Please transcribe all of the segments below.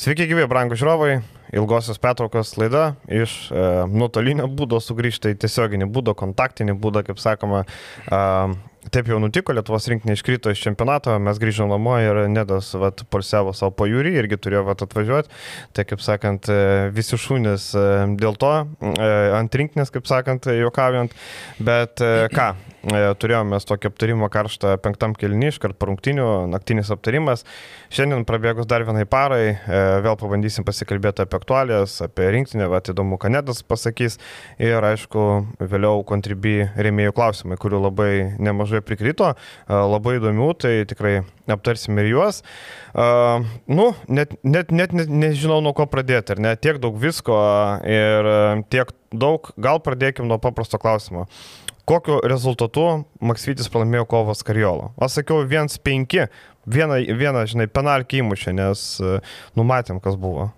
Sveiki, gyvi, brangų žiūrovai. Ilgosios pertraukos laida iš e, nuotolinio būdo sugrįžta į tiesioginį būdą, kontaktinį būdą, kaip sakoma. E, taip jau nutiko, Lietuvos rinkinė iškrito iš čempionato, mes grįžome namo ir Nedas vat, polsiavo savo pajūrį, irgi turėjo vat, atvažiuoti. Tai kaip sakant, e, visi šūnis e, dėl to, e, ant rinkinės, kaip sakant, juokaujant. Bet ką, turėjome tokį aptarimą karštą penktam kelniui, iškart parungtinių, naktinis aptarimas. Šiandien prabėgus dar vienai parai, vėl pabandysim pasikalbėti apie aktualijas, apie rinktinę, bet įdomu, ką Nedas pasakys. Ir aišku, vėliau kontribį rėmėjų klausimai, kurių labai nemažai prikrito, e, labai įdomių, tai tikrai aptarsim ir juos. Uh, nu, net, net, net, net nežinau, nuo ko pradėti, ar ne? Tiek daug visko ir tiek daug, gal pradėkim nuo paprasto klausimo kokiu rezultatu Maksvitis pralaimėjo kovos Kariolo. Aš sakiau 1-5, vieną, vieną, žinai, penalkį įmušė, nes e, numatėm, kas buvo.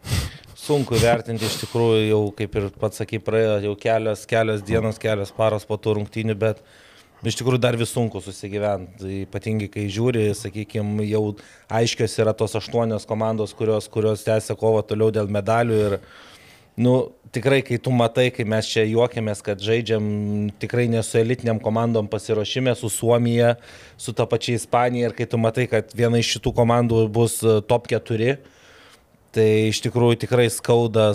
Sunku vertinti iš tikrųjų, jau kaip ir pats sakai, praėjo jau kelios, kelios dienos, kelios paros po tų rungtynių, bet iš tikrųjų dar vis sunku susigyventi. Ypatingai, kai žiūri, sakykime, jau aiškios yra tos aštuonios komandos, kurios, kurios tęsia kovą toliau dėl medalių ir nu, tikrai, kai tu matai, kai mes čia juokiamės, kad žaidžiam tikrai ne su elitiniam komandom pasiruošime, su Suomija, su ta pačia Ispanija ir kai tu matai, kad viena iš šitų komandų bus e, top 4, tai iš tikrųjų tikrai skauda,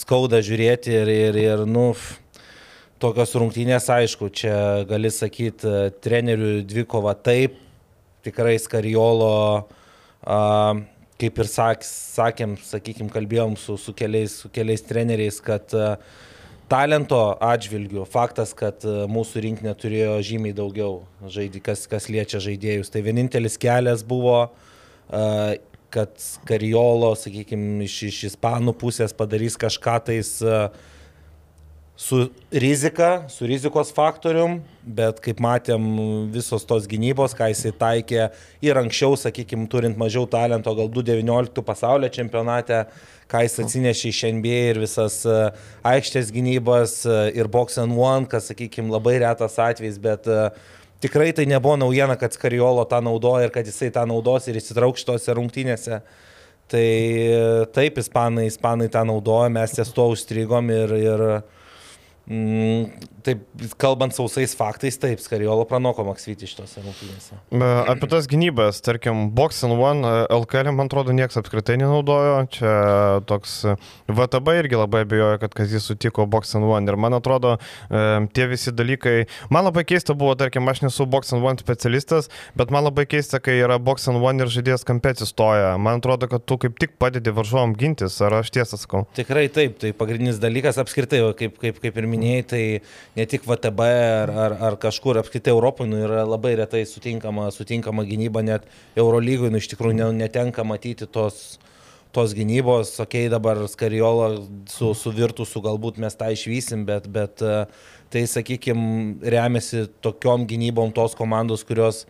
skauda žiūrėti ir, ir, ir nu, tokios rungtynės, aišku, čia gali sakyti, e, trenerių dvikova taip, tikrai Skariolo kaip ir sak, sakėm, sakykime, kalbėjom su, su, keliais, su keliais treneriais, kad uh, talento atžvilgių faktas, kad uh, mūsų rinkinė turėjo žymiai daugiau žaidį, kas, kas liečia žaidėjus. Tai vienintelis kelias buvo, kad Kariolo, sakykime, iš, iš ispanų pusės padarys kažką tais uh, su rizika, su rizikos faktorium, bet kaip matėm, visos tos gynybos, ką jisai taikė ir anksčiau, sakykime, turint mažiau talento, gal 2019 pasaulio čempionate, ką jis atsinešė iš NBA ir visas e, aikštės gynybas e, ir box and one, kas, sakykime, labai retas atvejis, bet e, tikrai tai nebuvo naujiena, kad Skariolo tą naudoja ir kad jisai tą naudos ir įsitrauks šitose rungtynėse. Tai taip, ispanai, ispanai tą naudoja, mes ties to užstrigom ir, ir taip, kalbant sausais faktais, taip, Skariolo pranoko Maksvitį šitose rungtynėse. Apie tas gynybas, tarkim, Box and One LKL, man atrodo, niekas apskritai nenaudojo. Čia toks VTB irgi labai abejoja, kad kas jis sutiko Box and One. Ir man atrodo, tie visi dalykai, man labai keista buvo, tarkim, aš nesu Box and One specialistas, bet man labai keista, kai yra Box and One ir žaidėjas kampė atsistoja. Man atrodo, kad tu kaip tik padedi varžovom gintis, ar aš tiesą sakau? Tikrai taip, tai pagrindinis dalykas apskritai, kaip, kaip, kaip ir minėjau minėjai, tai ne tik VTB ar, ar, ar kažkur apskritai Europoje nu, yra labai retai sutinkama, sutinkama gynyba, net Eurolygoje nu, iš tikrųjų netenka matyti tos, tos gynybos. Ok, dabar Skariolo su, su Virtusu galbūt mes tą išvysim, bet, bet tai, sakykime, remiasi tokiom gynybom tos komandos, kurios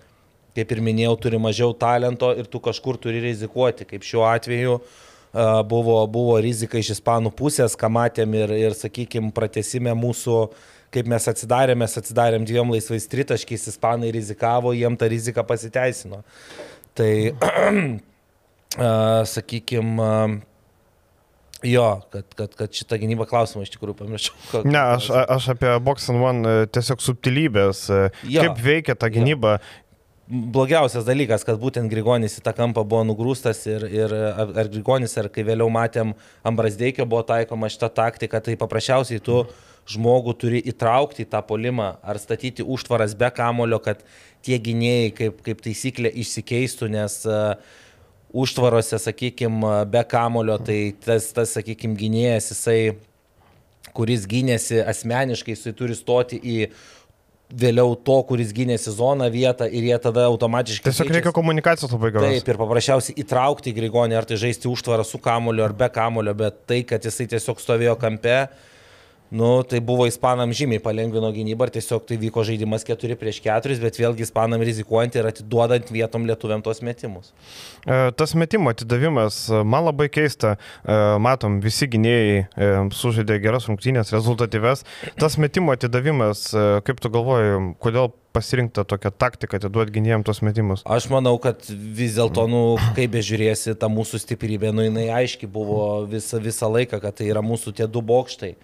kaip ir minėjau, turi mažiau talento ir tu kažkur turi rizikuoti, kaip šiuo atveju uh, buvo, buvo rizika iš ispanų pusės, ką matėm ir, ir sakykime, pratesime mūsų, kaip mes atsidarėm, mes atsidarėm dviem laisvais tritaškiais, ispanai rizikavo, jiem ta rizika pasiteisino. Tai, sakykime, Jo, kad, kad, kad šitą gynybą klausimą iš tikrųjų pamiršau. Ne, aš, aš apie Box and One e, tiesiog subtilybės, e, jo, kaip veikia ta gynyba. Jo blogiausias dalykas, kad būtent Grigonis į tą kampą buvo nugrūstas ir, ir ar Grigonis, ar kai vėliau matėm Ambrasdeikio buvo taikoma šitą taktiką, tai paprasčiausiai tu žmogų turi įtraukti į tą polimą ar statyti užtvaras be kamulio, kad tie gynėjai kaip, kaip taisyklė išsikeistų, nes uh, užtvarose, sakykime, be kamulio, tai tas, tas sakykime, gynėjas, jisai, kuris gynėsi asmeniškai, jisai turi stoti į vėliau to, kuris gynė sezoną vietą ir jie tada automatiškai... Tiesiog keičiasi. reikia komunikacijos labai geros. Taip, ir paprasčiausiai įtraukti Grigonį, ar tai žaisti užtvarą su kamulio ar be kamulio, bet tai, kad jisai tiesiog stovėjo kampe, Nu, tai buvo ispanam žymiai palengvino gynybą ir tiesiog tai vyko žaidimas 4 prieš 4, bet vėlgi ispanam rizikuojant ir atiduodant vietom lietuviam tos metimus. E, tas metimo atidavimas, e, man labai keista, e, matom, visi gynėjai sužaidė geras rungtynės, rezultatyves. Tas metimo atidavimas, kaip tu galvoji, kodėl pasirinkta tokia taktika atiduoti gynėjams tos metimus? Aš manau, kad vis dėlto, nu, kaip bežiūrėsi, ta mūsų stiprybė, nu, jinai aiški buvo visą, visą laiką, kad tai yra mūsų tie du bokštai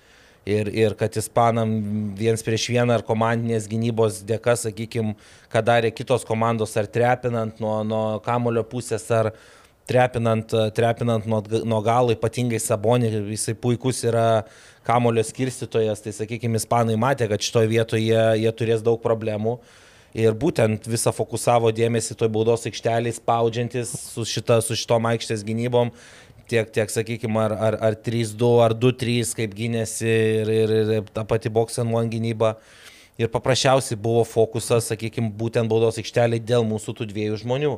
ir, ir kad ispanam viens prieš vieną ar komandinės gynybos dėka, sakykime, ką darė kitos komandos, ar trepinant nuo, nuo kamulio pusės, ar trepinant, trepinant nuo, nuo galo, ypatingai Sabonį, jisai puikus yra kamulio skirstytojas, tai sakykime, ispanai matė, kad šitoje vietoje jie, jie turės daug problemų. Ir būtent visą fokusavo dėmesį toj baudos aikštelį, spaudžiantis su, šita, su šitom aikštės gynybom tiek, tiek sakykime, ar, ar, ar 3-2, ar 2-3, kaip gynėsi ir, ir, ir ta pati boxen one gynyba. Ir paprasčiausiai buvo fokusas, sakykime, būtent baudos aikšteliai dėl mūsų tų dviejų žmonių.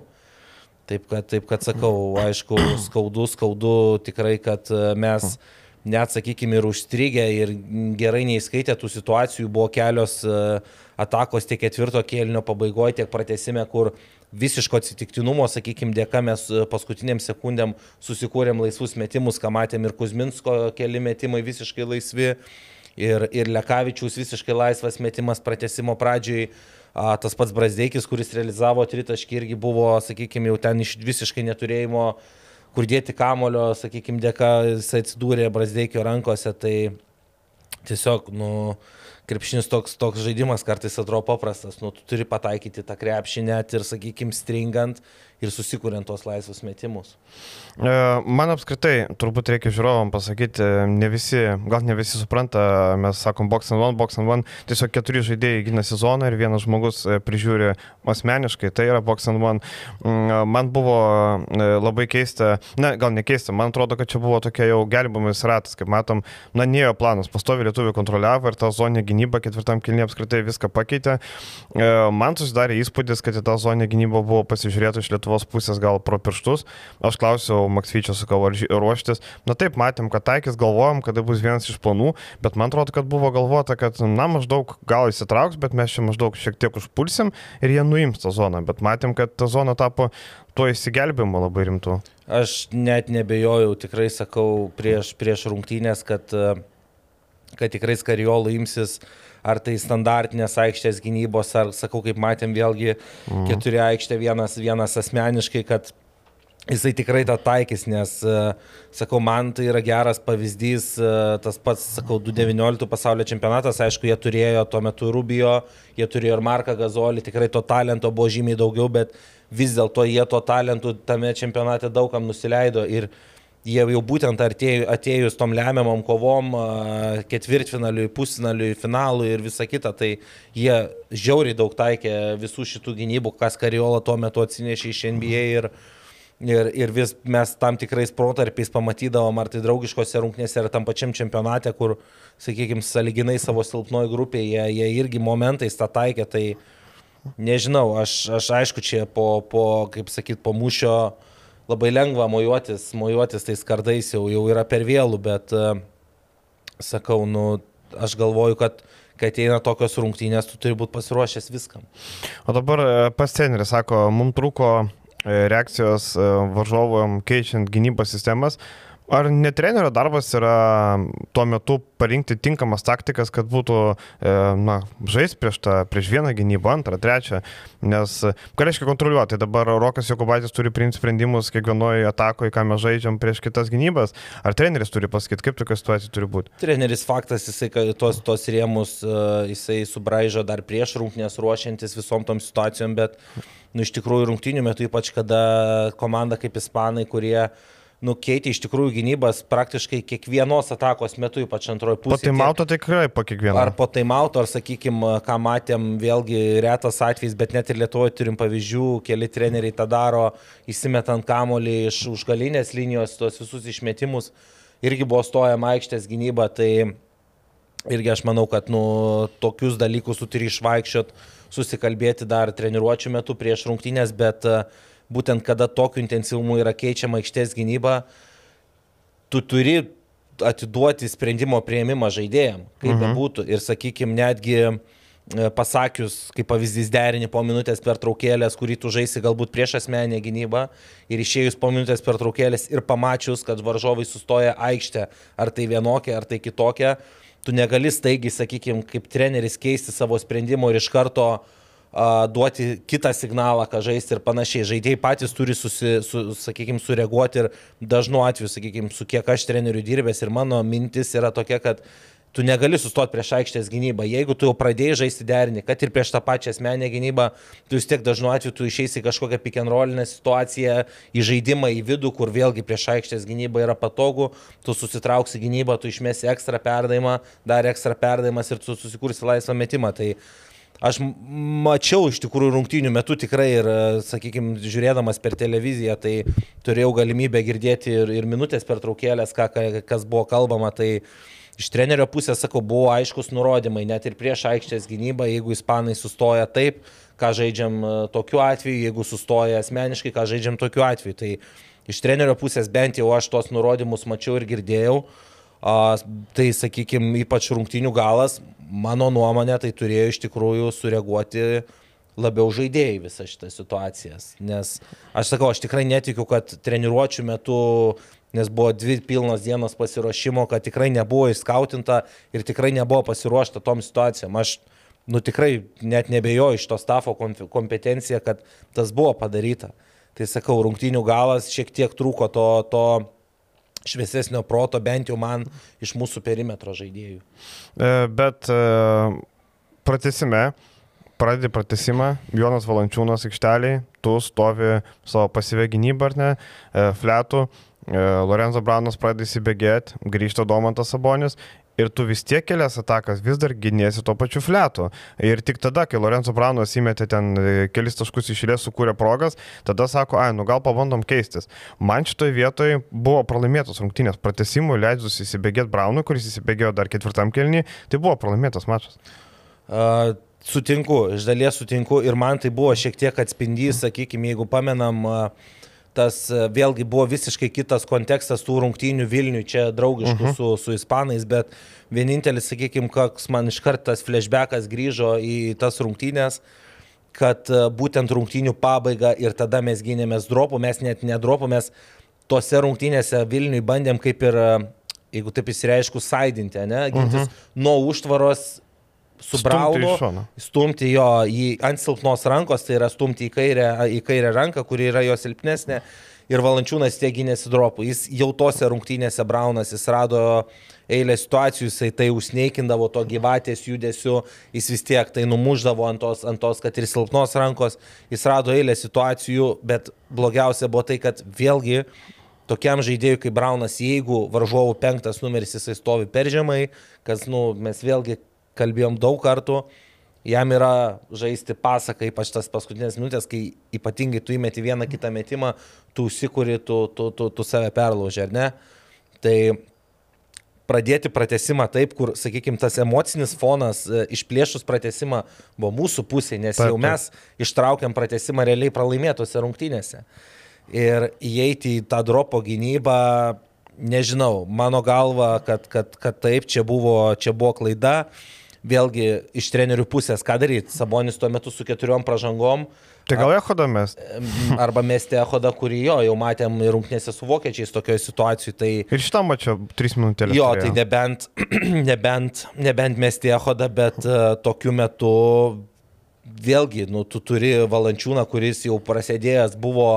Taip kad, taip kad sakau, aišku, skaudu, skaudu tikrai, kad e, mes net, sakykime, ir užstrigę ir gerai neįskaitę tų situacijų, buvo kelios e, atakos tiek ketvirto kėlinio pabaigoje, tiek pratesime, kur visiško atsitiktinumo, sakykime, dėka mes e, paskutiniam sekundėm susikūrėm laisvus metimus, ką matėm ir Kuzminsko keli metimai visiškai laisvi, ir, ir Lekavičius visiškai laisvas metimas pratesimo pradžiai. Tas pats Brasdeikis, kuris realizavo tritaškį, irgi buvo, sakykime, jau ten iš visiškai neturėjimo, kur dėti kamulio, sakykime, dėka jis atsidūrė Brasdeikio rankose. Tai tiesiog, nu, uh, krepšinis toks, toks žaidimas kartais atrodo paprastas, nu, tu turi pataikyti tą krepšį net ir, sakykime, stringant ir susikuriant tuos laisvus metimus. E, man apskritai, turbūt reikia žiūrovam pasakyti, ne visi, gal ne visi supranta, mes sakom box and one, box and one, tiesiog keturi žaidėjai gina sezoną ir vienas žmogus e, prižiūri asmeniškai, tai yra box and one. Mm, man buvo e, labai keista, ne, gal ne keista, man atrodo, kad čia buvo tokia jau gelbimas ratas, kaip matom, na, nėjo planas, pastovi lietuvių kontroliavo ir ta zonė gynyba ketvirtam kilnė apskritai viską pakeitė. Man susidarė įspūdis, kad į tą zonę gynybą buvo pasižiūrėta iš Lietuvos pusės gal pro pirštus. Aš klausiau Maksvyčio, sakau, ar ruoštis. Na taip, matėm, kad taikys, galvojom, kad tai bus vienas iš planų, bet man atrodo, kad buvo galvota, kad, na, maždaug gal įsitrauks, bet mes čia maždaug šiek tiek užpulsim ir jie nuims tą zoną. Bet matėm, kad ta zona tapo tuo įsigelbėjimu labai rimtu. Aš net nebejojau, tikrai sakau, prieš, prieš rungtynės, kad, kad tikrai skariolų imsis ar tai standartinės aikštės gynybos, ar sakau, kaip matėm, vėlgi mm. keturi aikštė, vienas, vienas asmeniškai, kad jisai tikrai tą taikys, nes, e, sakau, man tai yra geras pavyzdys, e, tas pats, sakau, 2019 pasaulio čempionatas, aišku, jie turėjo tuo metu Rubio, jie turėjo ir Marką Gazolį, tikrai to talento buvo žymiai daugiau, bet vis dėlto jie to talentų tame čempionate daugam nusileido ir jie jau būtent artėjus, atėjus tom lemiamam kovom, ketvirtfinaliui, pusfinaliui, finalui ir visa kita, tai jie žiauriai daug taikė visų šitų gynybų, kas Kariola tuo metu atsinešė iš NBA ir, ir, ir vis mes tam tikrais protarpiais pamatydavom, ar tai draugiškose rungtynėse, ar tam pačiam čempionate, kur, sakykime, saliginai savo silpnoji grupė, jie, jie irgi momentais tą taikė, tai nežinau, aš, aš aišku, čia po, po kaip sakyt, po mūšio labai lengva mojuotis, mojuotis tais kardais jau, jau yra per vėlų, bet uh, sakau, nu, aš galvoju, kad kai ateina tokios rungtynės, tu turi būti pasiruošęs viskam. O dabar e, pas treneris sako, mums trūko e, reakcijos varžovom keičiant gynybos sistemas. Ar ne trenerio darbas yra tuo metu parinkti tinkamas taktikas, kad būtų, e, na, žais prieš tą, prieš vieną gynybą, antrą, trečią, nes ką reiškia kontroliuoti, tai dabar Rokas Jokubaitis turi priimti sprendimus kiekvienoje atakoje, ką mes žaidžiam prieš kitas gynybas, ar treneris turi pasakyti, kaip tokia situacija turi būti? Treneris faktas, jisai tos, tos rėmus, e, jisai subraižo dar prieš rungtynės ruošiantis visom tom situacijom, bet, nu, iš tikrųjų rungtynių metu, ypač kada komanda kaip Ispanai, kurie nukeitė iš tikrųjų gynybas praktiškai kiekvienos atakos metu, ypač antroji pusė. Po taimauto tikrai po kiekvieno. Ar po taimauto, ar sakykime, ką matėm, vėlgi retas atvejis, bet net ir Lietuvoje turim pavyzdžių, keli treneriai tą daro, įsimetant kamolį iš užgalinės linijos, tuos visus išmetimus, irgi buvo stojama aikštės gynyba, tai irgi aš manau, kad nu, tokius dalykus tu turi išvaikščiot, susikalbėti dar treniruočio metu prieš rungtynės, bet uh, būtent kada tokiu intensyvumu yra keičiama aikštės gynyba, tu turi atiduoti sprendimo prieimimą žaidėjim, kaip mhm. bebūtų. Ir sakykime, netgi e, pasakius, kaip pavyzdys derinį po minutės per traukėlės, kurį tu žaisi galbūt prieš asmenę gynybą ir išėjus po minutės per traukėlės ir pamačius, kad varžovai sustoja aikštę, ar tai vienokia, ar tai kitokia, tu negali staigiai, sakykime, kaip treneris keisti savo sprendimo ir iš karto uh, duoti kitą signalą, ką žaisti ir panašiai. Žaidėjai patys turi, susi, su, sakykime, sureaguoti ir dažnu atveju, sakykime, su kiek aš treneriu dirbęs ir mano mintis yra tokia, kad tu negali sustoti prieš aikštės gynybą. Jeigu tu jau pradėjai žaisti derinį, kad ir prieš tą pačią asmenę gynybą, tu vis tiek dažnu atveju tu išeisi kažkokią pick and rollinę situaciją, į žaidimą į vidų, kur vėlgi prieš aikštės gynybą yra patogu, tu susitrauksi gynybą, tu išmesi ekstra perdavimą, dar ekstra perdavimas ir tu susikursi laisvą metimą. Tai Aš mačiau iš tikrųjų rungtynių metu tikrai ir, sakykime, žiūrėdamas per televiziją, tai turėjau galimybę girdėti ir, ir minutės per traukėlės, ką, kas buvo kalbama. Tai iš trenerio pusės, sakau, buvo aiškus nurodymai, net ir prieš aikštės gynybą, jeigu ispanai sustoja taip, ką žaidžiam e, tokiu atveju, jeigu sustoja asmeniškai, ką žaidžiam tokiu atveju. Tai iš trenerio pusės bent jau aš tos nurodymus mačiau ir girdėjau. A, tai, sakykime, ypač rungtynių galas, mano nuomonė, tai turėjo iš tikrųjų sureaguoti labiau žaidėjai visą šitą situacijas. Nes aš sakau, aš tikrai netikiu, kad treniruočio metu, nes buvo dvi pilnos dienos pasiruošimo, kad tikrai nebuvo įskautinta ir tikrai nebuvo pasiruošta tom situacijom. Aš, nu tikrai net nebejoju iš to stafo kompetencija, kad tas buvo padaryta. Tai sakau, rungtynių galas šiek tiek trūko to, to šviesesnio proto, bent jau man iš mūsų perimetro žaidėjų. E, bet e, pratesime, pradedi pratesimą, Jonas Valančiūnas aikšteliai, tu stovi savo pasyvę gynybą ar ne, e, fletų, Lorenzo Branas pradeda įsibėgėti, grįžta Domantas Sabonis ir tu vis tiek kelias atakas vis dar gynėsi tuo pačiu fletu. Ir tik tada, kai Lorenzo Branas įmetė ten e, kelis taškus išėlės, sukūrė progas, tada sako, ai, nu gal pabandom keistis. Man šitoje vietoje buvo pralaimėtos rungtynės pratesimui, leidus įsibėgėti Braunui, kuris įsibėgėjo dar ketvirtam kelnį, tai buvo pralaimėtas mačas. Uh... Sutinku, iš dalies sutinku ir man tai buvo šiek tiek atspindys, sakykime, jeigu pamenam, uh, tas e, vėlgi buvo visiškai kitas kontekstas tų rungtynių Vilniui, čia draugiškų uh mhm. -huh. su, su ispanais, bet vienintelis, sakykime, koks man iš karto tas flashbackas grįžo į tas rungtynės, kad e, būtent rungtynių pabaiga ir tada mes gynėmės dropų, mes net nedropų, tose rungtynėse Vilniui bandėm kaip ir, e, jeigu taip įsireiškus, saidinti, ne, gintis uh mhm. -huh. nuo užtvaros su Braunu, stumti jo į, ant silpnos rankos, tai yra stumti į kairę, į kairę ranką, kuri yra jo silpnesnė. Ir valančiūnas tiek gynėsi dropų. Jis jau tose rungtynėse Braunas, jis rado eilę situacijų, jisai tai užsneikindavo to gyvatės judesiu, jis vis tiek tai numuždavo ant tos, ant tos, kad ir silpnos rankos, jis rado eilę situacijų, bet blogiausia buvo tai, kad vėlgi tokiam žaidėjui kaip Braunas, jeigu varžovų penktas numeris jisai stovi per žemai, kas, nu, mes vėlgi kalbėjom daug kartų, jam yra žaisti pasaką, ypač tas paskutinės minutės, kai ypatingai tu įmeti vieną kitą metimą, tu užsikuri, tu, tu, tu, tu save perlauži, ar ne? Tai pradėti pratesimą taip, kur, sakykime, tas emocinis fonas e, išplėšus pratesimą buvo mūsų pusėje, nes taip, jau mes ištraukiam pratesimą realiai pralaimėtose rungtynėse. Ir įeiti į tą dropo gynybą, nežinau, mano galva, kad, kad, kad taip, čia buvo, čia buvo klaida. Uh, vėlgi iš trenerių pusės, ką daryti. Sabonis tuo metu su keturiom pažangom. Tai gal Ehodą mes? Arba mesti Ehodą, kurį jo, jau matėm ir rungtynėse su vokiečiais tokioje situacijoje. Tai... Ir šitam mačiau 3 minutės. Jo, turėjo. tai nebent, nebent, nebent mesti Ehodą, bet uh, tokiu metu vėlgi, nu, tu turi valančiūną, kuris jau prasidėjęs buvo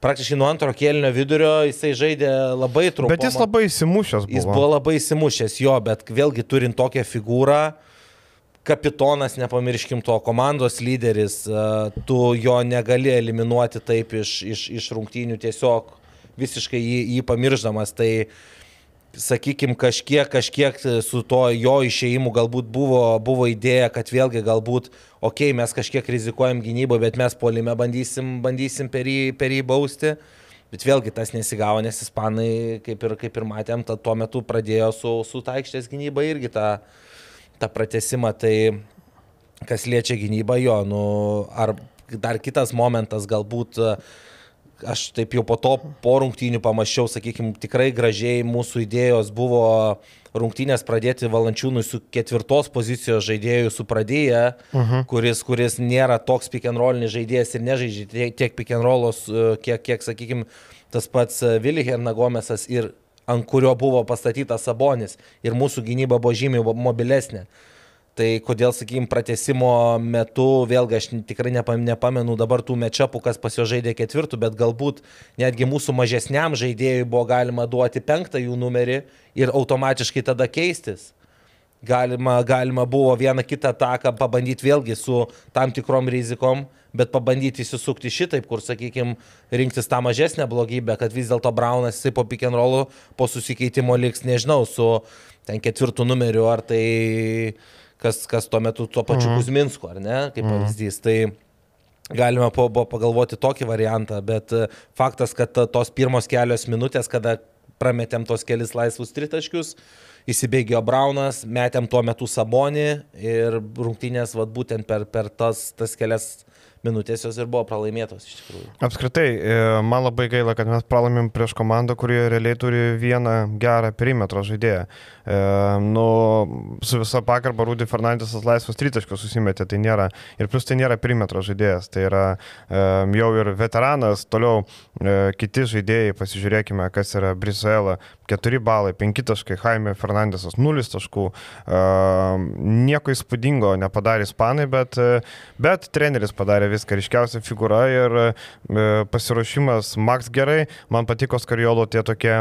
praktiškai nuo antro kėlinio vidurio, jisai žaidė labai trumpai. Bet jis labai įsimušęs buvo. Jis buvo labai įsimušęs, jo, bet vėlgi turint tokią figūrą, uh, kapitonas, nepamirškim to, komandos lyderis, e, tu jo negali eliminuoti taip iš, iš, iš rungtynių tiesiog visiškai jį, jį pamirždamas. Tai sakykime, kažkiek, kažkiek su to jo išėjimu galbūt buvo, buvo idėja, kad vėlgi galbūt, okei, okay, mes kažkiek rizikuojam gynyboje, bet mes polime bandysim, bandysim per, jį, per jį bausti. Bet vėlgi tas nesigavo, nes ispanai, kaip ir, kaip ir matėm, tuo metu pradėjo su, su taikštės gynyba irgi tą... Ta, tą pratesimą, tai kas liečia gynybą, jo, nu, ar dar kitas momentas galbūt, aš taip jau po to po rungtynių pamačiau, sakykime, tikrai gražiai mūsų idėjos buvo rungtynės pradėti valančiūnui su ketvirtos pozicijos žaidėjų su pradėję, uh mhm. -huh. kuris, kuris nėra toks pick and rollinis žaidėjas ir nežaidžia tiek pick and rollos, e, kiek, kiek sakykime, tas pats Vili Hernagomesas ir ant kurio buvo pastatytas Sabonis ir mūsų gynyba buvo žymiai mobilesnė. Tai kodėl, sakykime, pratesimo metu, vėlgi aš tikrai nepamenu dabar tų mečapų, kas pas jo žaidė ketvirtų, bet galbūt netgi mūsų mažesniam žaidėjui buvo galima duoti penktą jų numerį ir automatiškai tada keistis. Galima, galima buvo vieną kitą taką pabandyti vėlgi su tam tikrom rizikom, bet pabandyti įsisukti šitaip, kur, sakykime, rinktis tą mažesnę blogybę, kad vis dėlto Braunas jisai po pick and rollų po susikeitimo liks, nežinau, su ten ketvirtų numeriu, ar tai kas, kas tuo metu tuo pačiu mhm. Kuzminsku, ar ne, kaip mhm. pavyzdys. Tai galima buvo pagalvoti tokį variantą, bet e, faktas, kad tos pirmos kelios minutės, kada prametėm tos kelis laisvus tritaškius, įsibėgėjo Braunas, metėm tuo metu Sabonį ir rungtynės, vad būtent per, per tas, tas kelias minutės jos ir buvo pralaimėtos iš tikrųjų. Apskritai, e, man labai gaila, kad mes pralaimėm prieš komandą, kuri realiai turi vieną gerą perimetro žaidėją. E, nu, su visa pagarba Rūdi Fernandesas laisvas tritaškos susimetė, tai nėra, ir plus tai nėra perimetro žaidėjas, tai yra e, jau ir veteranas, toliau e, kiti žaidėjai, pasižiūrėkime, kas yra Brizuela, 4 balai, 5 taškai, Jaime Fernandesas 0 taškų, e, nieko įspūdingo nepadarė ispanai, bet, e, bet treneris padarė viską ryškiausia figūra ir e, pasiruošimas Max gerai, man patiko Skariolo tie tokie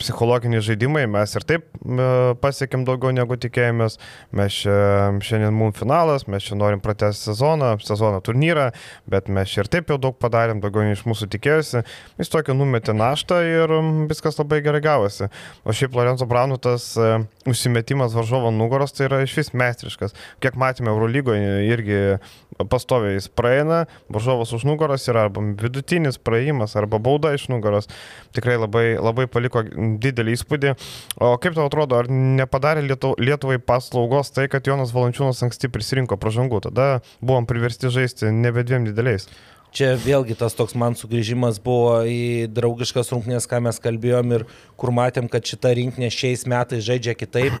psichologiniai žaidimai, mes ir taip e, pasiekėm daugiau negu tikėjomės, mes šiandien mums finalas, mes čia norim pratesti sezoną, sezono turnyrą, bet mes čia ir taip jau daug padarėm, daugiau nei iš mūsų tikėjosi, jis tokį numetė naštą ir viskas labai gerai gavosi. O šiaip Lorenzo Braunų tas e, užsimetimas varžovo nugaros tai yra iš vis meistriškas. Kiek matėme Eurolygoje irgi pastoviai jis praeina, varžovas už nugaros yra arba vidutinis praėjimas, arba bauda iš nugaros. Tikrai labai, labai paliko paliko didelį įspūdį. O kaip tau atrodo, ar nepadarė Lietuvai paslaugos tai, kad Jonas Valančiūnas anksti prisirinko pražangų, tada buvom priversti žaisti nebe dviem dideliais. Čia vėlgi tas toks man sugrįžimas buvo į draugiškas rungtynės, ką mes kalbėjom ir kur matėm, kad šita rinktinė šiais metais žaidžia kitaip.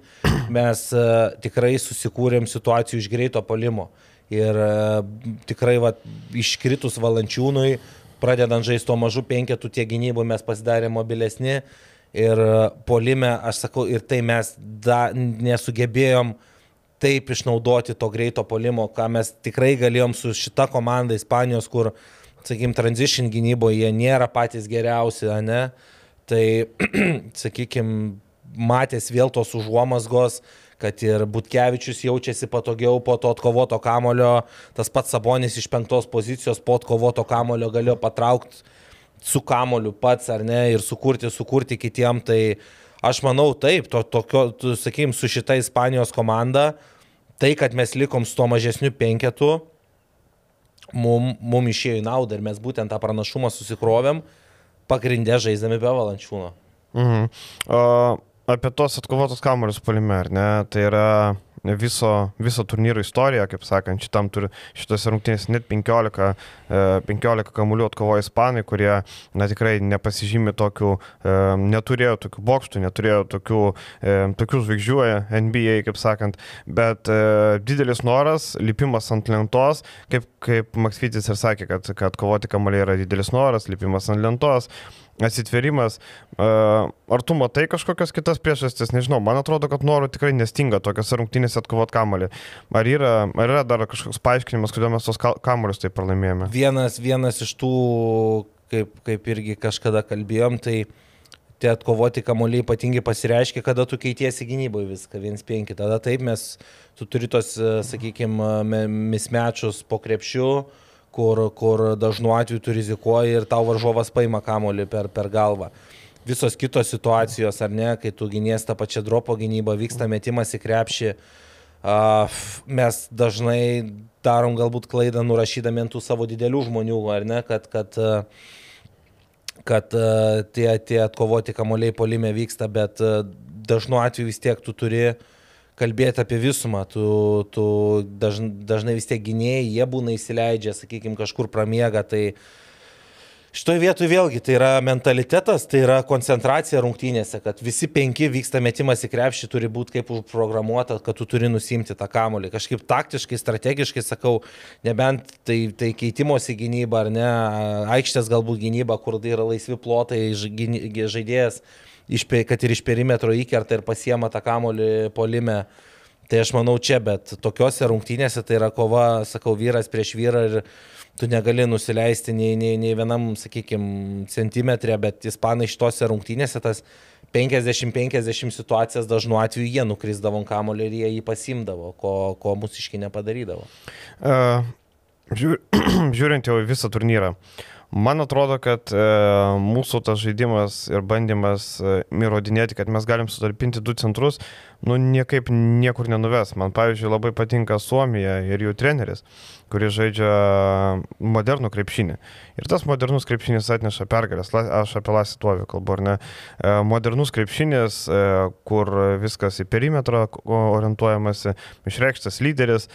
Mes uh, tikrai susikūrėm situacijų iš greito palimo. Ir uh, tikrai va, iškritus valančiūnui, pradedant žaisti to mažų penketų, tie gynybų mes pasidarėme mobilesni ir polime, aš sakau, ir tai mes da, nesugebėjom taip išnaudoti to greito polimo, ką mes tikrai galėjom su šita komanda Ispanijos, kur, sakykim, transition gynyboje jie nėra patys geriausi, ne? Tai, sakykim, matės vėl tos užuomasgos, kad ir Butkevičius jaučiasi patogiau po to atkovoto kamulio, tas pats Sabonis iš penktos pozicijos po atkovoto kamulio galėjo patraukti su kamoliu pats ar ne ir sukurti, sukurti kitiem. Tai aš manau taip, to, tokio, tu, sakykim, su šita Ispanijos komanda, tai, kad mes likom su tuo mažesniu penketu, mums mum išėjo į naudą ir mes būtent tą pranašumą susikrovėm, pagrindę žaisdami be valančiūno. Mhm. Uh, apie tos atkovotus kamolius palime, ar ne? Tai yra viso, viso turnyro istoriją, kaip sakant, šitam turi šitos rungtynės net 15, 15 e, kamuolių atkovojo ispanai, kurie na, tikrai nepasižymė tokių, e, neturėjo tokių bokštų, neturėjo tokių, e, tokių žvaigždžių NBA, kaip sakant, bet didelis noras, lipimas ant lentos, kaip, kaip Maksvitis ir sakė, kad, kad kovoti kamuoliai yra didelis noras, lipimas ant lentos atsitverimas. Ar tu matai kažkokias kitas priežastis, nežinau, man atrodo, kad norų tikrai nestinga tokias rungtynėse atkovot kamalį. Ar yra, ar yra dar kažkoks paaiškinimas, kodėl mes tos kamalius taip pralaimėjome? Vienas, vienas iš tų, kaip, kaip irgi kažkada kalbėjom, tai tie atkovoti kamuoliai ypatingai pasireiškia, kada tu keitiesi gynyboje viską, 1-5. Tada taip mes, tu turi tos, sakykime, mismečius po krepšiu kur, kur dažnu atveju tu rizikuoji ir tau varžovas paima kamolį per, per galvą. Visos kitos situacijos, ar ne, kai tu gynės tą pačią dropo gynybą, vyksta metimas į krepšį, mes dažnai darom galbūt klaidą nurašydami ant tų savo didelių žmonių, ar ne, kad, kad, kad tie, tie atkovoti kamoliai polime vyksta, bet dažnu atveju vis tiek tu turi uh, kalbėti apie visumą, tu, tu dažnai, dažnai vis tiek gynėjai, jie būna įsileidžia, sakykime, kažkur pramiega, tai Šitoje vietoje vėlgi tai yra mentalitetas, tai yra koncentracija rungtynėse, kad visi penki vyksta metimas į krepšį, turi būti kaip programuota, kad tu turi nusimti tą kamolį. Kažkaip taktiškai, strategiškai sakau, nebent tai, tai keitimosi gynyba ar ne, aikštės galbūt gynyba, kur tai yra laisvi plotai, žaidėjas, kad ir iš perimetro įkerta ir pasiema tą kamolį polime. Tai aš manau čia, bet tokiuose rungtynėse tai yra kova, sakau, vyras prieš vyrą ir tu negali nusileisti nei, nei, nei vienam, sakykime, centimetrė, bet ispanai šitose rungtynėse tas 50-50 situacijas dažnu atveju jie nukrisdavo kamolį ir jie jį pasimdavo, ko, ko mūsiškai nepadarydavo. Uh, žiūrint jau visą turnyrą. Man atrodo, kad e, mūsų tas žaidimas ir bandymas e, įrodinėti, kad mes galim sutalpinti du centrus, nu niekaip niekur nenuves. Man, pavyzdžiui, labai patinka Suomija ir jų treneris, kuris žaidžia modernų krepšinį. Ir tas modernus krepšinis atneša pergalės. Aš apie Lasį Tuovį kalbu, ar ne? E, modernus krepšinis, e, kur viskas į perimetrą orientuojamasi, išreikštas lyderis.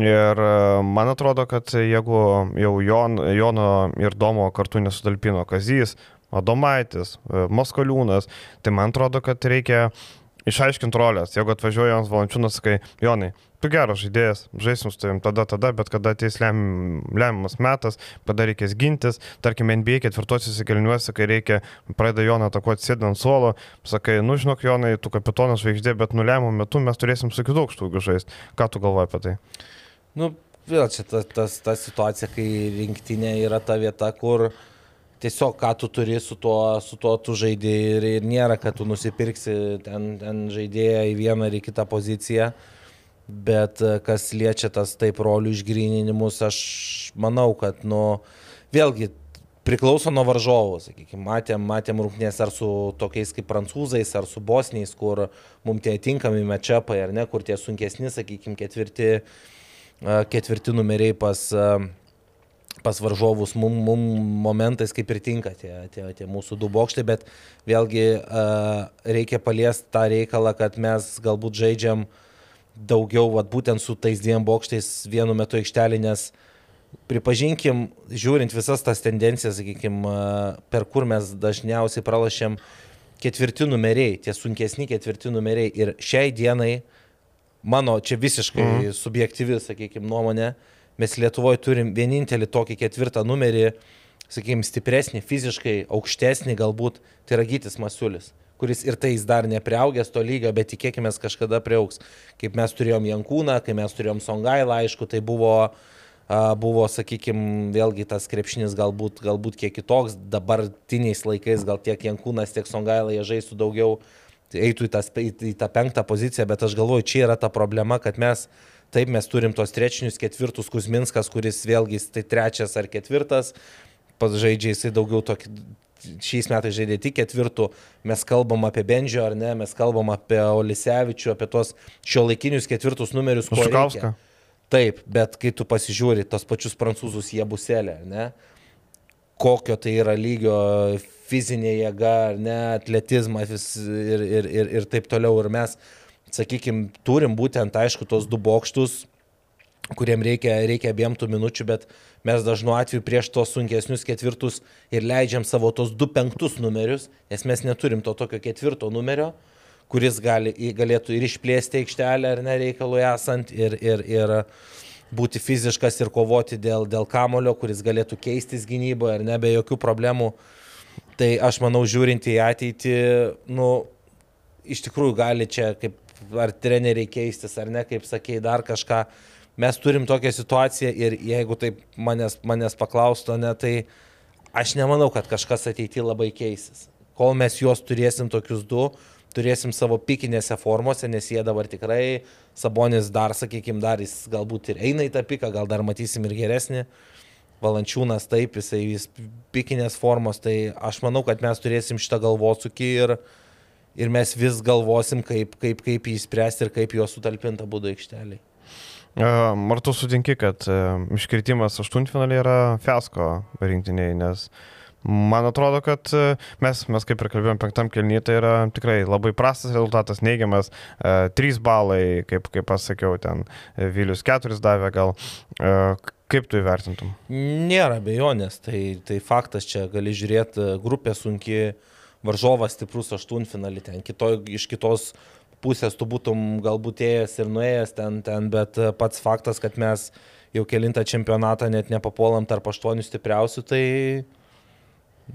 Ir e, man atrodo, kad jeigu jau Jon, Jono ir Domo kartu nesutalpino Kazys, Adomaitis, e, Moskoliūnas, tai man atrodo, kad reikia išaiškinti rolės. Jeigu atvažiuoja Jonas Valančiūnas, sakai, Jonai, tu geras žaidėjas, žaisim su tavim tada, tada, bet kada ateis lem, lemiamas metas, kada reikės gintis, tarkim, NBA ketvirtosiuose kelniuose, kai reikia pradeda Joną atakuoti sėdant suolo, sakai, nu žinok, Jonai, tu kapitonas žvaigždė, bet nulemų metu mes turėsim su kitu aukštų žaisti. Ką tu galvoji apie tai? Nu, vėl čia ta, tas, ta situacija, kai rinktinė yra ta vieta, kur tiesiog ką tu turi su tuo, su tuo tu žaidži ir, ir nėra, kad tu nusipirksi ten, ten žaidėją į vieną ar į kitą poziciją. Bet e, kas liečia tas taip rolių išgryninimus, aš manau, kad, nu, vėlgi priklauso nuo varžovų, sakykime, matėm, matėm rungtynės ar su tokiais kaip prancūzais, ar su bosniais, kur mums tie tinkami mečiapai, ar ne, kur tie sunkesni, sakykime, ketvirti ketvirti numeriai pas, pas varžovus, mum, mum momentais kaip ir tinka tie, tie, tie mūsų du bokštai, bet vėlgi reikia paliesti tą reikalą, kad mes galbūt žaidžiam daugiau, vat, būtent su tais dviem bokštais vienu metu aikštelį, nes pripažinkim, žiūrint visas tas tendencijas, sakykim, per kur mes dažniausiai pralašėm ketvirti numeriai, tie sunkesni ketvirti numeriai ir šiai dienai uh, mano čia visiškai mhm. subjektyvi, sakykime, nuomonė, mes Lietuvoje turim vienintelį tokį ketvirtą numerį, sakykime, stipresnį, fiziškai aukštesnį galbūt, tai yra Gytis Masiulis kuris ir tai jis dar nepriaugęs to lygio, bet tikėkime kažkada priauks. Kaip mes turėjom Jankūną, kai mes turėjom Songailą, aišku, tai buvo, buvo sakykime, vėlgi tas krepšinis galbūt, galbūt kiek kitoks, dabartiniais laikais gal tiek Jankūnas, tiek Songailą jie žaistų daugiau eitų į, tas, į tą penktą poziciją, bet aš galvoju, čia yra ta problema, kad mes, taip, mes turim tos trečinius ketvirtus Kuzminskas, kuris vėlgi tai trečias ar ketvirtas, žaidžia jisai daugiau tokį, šiais metais žaidė tik ketvirtų, mes kalbam apie Bendžio ar ne, mes kalbam apie Olisevičių, apie tos šio laikinius ketvirtus numerius, reikia. Taip, bet kai tu pasižiūri tos pačius prancūzus jie buselė, ne? kokio tai yra lygio fizinė jėga, ne, atletizmas ir, ir, ir, ir taip toliau. Ir mes, sakykime, turim būtent, aišku, tos du bokštus, kuriem reikia, reikia abiem tų minučių, bet mes dažnu atveju prieš tos sunkesnius ketvirtus ir leidžiam savo tos du penktus numerius, nes mes neturim to tokio ketvirto numerio, kuris gali, galėtų ir išplėsti aikštelę ar nereikalui esant ir, ir, ir būti fiziškas ir kovoti dėl, dėl kamulio, kuris galėtų keistis gynyboje ir ne be jokių problemų. Tai aš manau, žiūrint į ateitį, nu, iš tikrųjų gali čia, kaip ar treneriai keistis, ar ne, kaip sakėjai, dar kažką. Mes turim tokią situaciją ir jeigu taip manęs, manęs paklaustų, ne, tai aš nemanau, kad kažkas ateityje labai keisis. Kol mes juos turėsim tokius du, turėsim savo pikinėse formose, nes jie dabar tikrai, Sabonis dar, sakykime, dar jis galbūt ir eina į tą piką, gal dar matysim ir geresnį. Valančiūnas taip, jisai vis pikinės formos, tai aš manau, kad mes turėsim šitą galvosūkį ir, ir mes vis galvosim, kaip, kaip, kaip jį spręsti ir kaip juos sutalpinti būdų aikšteliai. Ar tu sutinki, kad iškritimas aštuntfinaliai yra fiasko rinktiniai, nes Man atrodo, kad e, mes, mes kaip ir kalbėjom penktam kelnyje, tai yra tikrai labai prastas rezultatas, neigiamas. E, trys balai, kaip, kaip pasakiau, ten e, Vilius keturis davė gal. Kaip tu įvertintum? Nėra bejonės, tai, tai faktas čia gali žiūrėti, grupė sunki, varžovas stiprus aštuntfinalį ten, kitoj, iš kitos pusės tu būtum galbūt ėjęs ir nuėjęs ten, ten, bet pats faktas, kad mes jau kilintą čempionatą net nepapuolam tarp aštuonių stipriausių, tai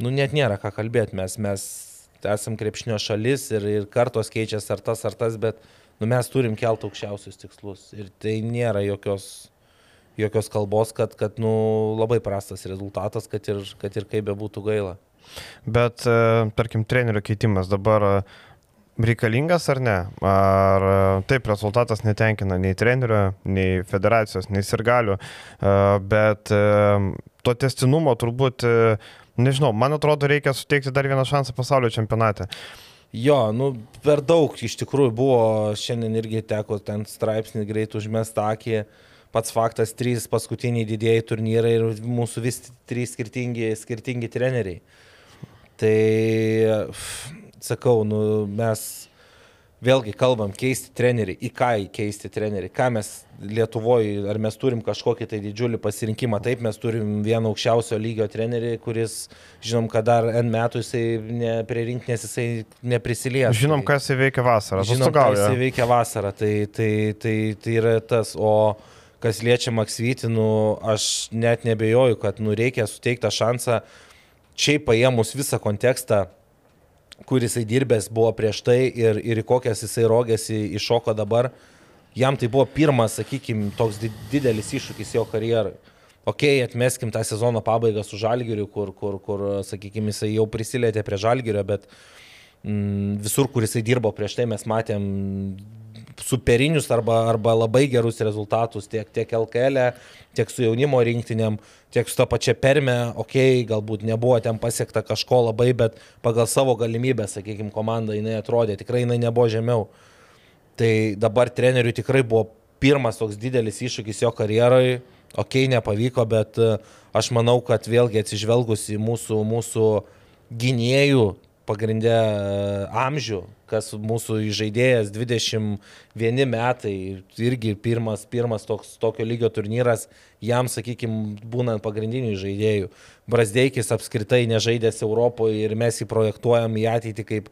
nu, net nėra ką kalbėti, mes, mes esam krepšinio šalis ir, ir kartos keičiasi ar tas ar tas, bet nu, mes turim kelti aukščiausius tikslus ir tai nėra jokios, jokios kalbos, kad, kad nu, labai prastas rezultatas, kad ir, kad ir kaip bebūtų gaila. Bet, e, tarkim, trenerių keitimas dabar e, reikalingas ar ne? Ar e, taip rezultatas netenkina nei trenerio, nei federacijos, nei sirgalių, bet to testinumo turbūt, nežinau, man atrodo, reikia suteikti dar vieną šansą pasaulio čempionate. Jo, nu, per daug iš tikrųjų buvo, šiandien irgi teko ten straipsnį greit užmest akį. Pats faktas, trys paskutiniai didėjai turnyrai ir mūsų vis trys skirtingi, skirtingi treneriai. Tai sakau, nu, mes vėlgi kalbam, keisti trenerių, į ką keisti trenerių, ką mes Lietuvoje, ar mes turim kažkokį tai didžiulį pasirinkimą. Taip, mes turim vieną aukščiausio lygio trenerį, kuris, žinom, kad dar N metų jisai ne, prie rinkinės jisai neprisilies. Žinom, tai, kas įveikia vasarą. Žinom, kas įveikia vasarą, tai, tai, tai, tai yra tas. O kas liečia Maksvytį, nu, aš net nebejoju, kad nu, reikia suteikti šansą šiaip paėmus visą kontekstą, kur jisai dirbęs buvo prieš tai ir, ir kokias jisai rogėsi iššoko dabar, jam tai buvo pirmas, sakykime, toks didelis iššūkis jo karjerai. Ok, atmeskim tą sezono pabaigą su Žalgiriu, kur, kur, kur sakykime, jisai jau prisilietė prie Žalgirio, bet mm, visur, kur jisai dirbo prieš tai, mes matėm superinius arba, arba labai gerus rezultatus tiek, tiek LKL, e, tiek su jaunimo rinktinėm, tiek su ta pačia perme, okei, okay, galbūt nebuvo ten pasiekta kažko labai, bet pagal savo galimybę, sakykime, komanda jinai atrodė, tikrai jinai nebuvo žemiau. Tai dabar treneriui tikrai buvo pirmas toks didelis iššūkis jo karjeroje, okei, okay, nepavyko, bet e, aš manau, kad vėlgi atsižvelgus į mūsų, mūsų gynėjų pagrindė e, amžių, kas mūsų žaidėjas 21 metai, irgi pirmas, pirmas toks, tokio lygio turnyras, jam, sakykime, būnant pagrindinių žaidėjų. Brasdeikis apskritai nežaidęs Europoje ir mes jį projektuojam į ateitį kaip,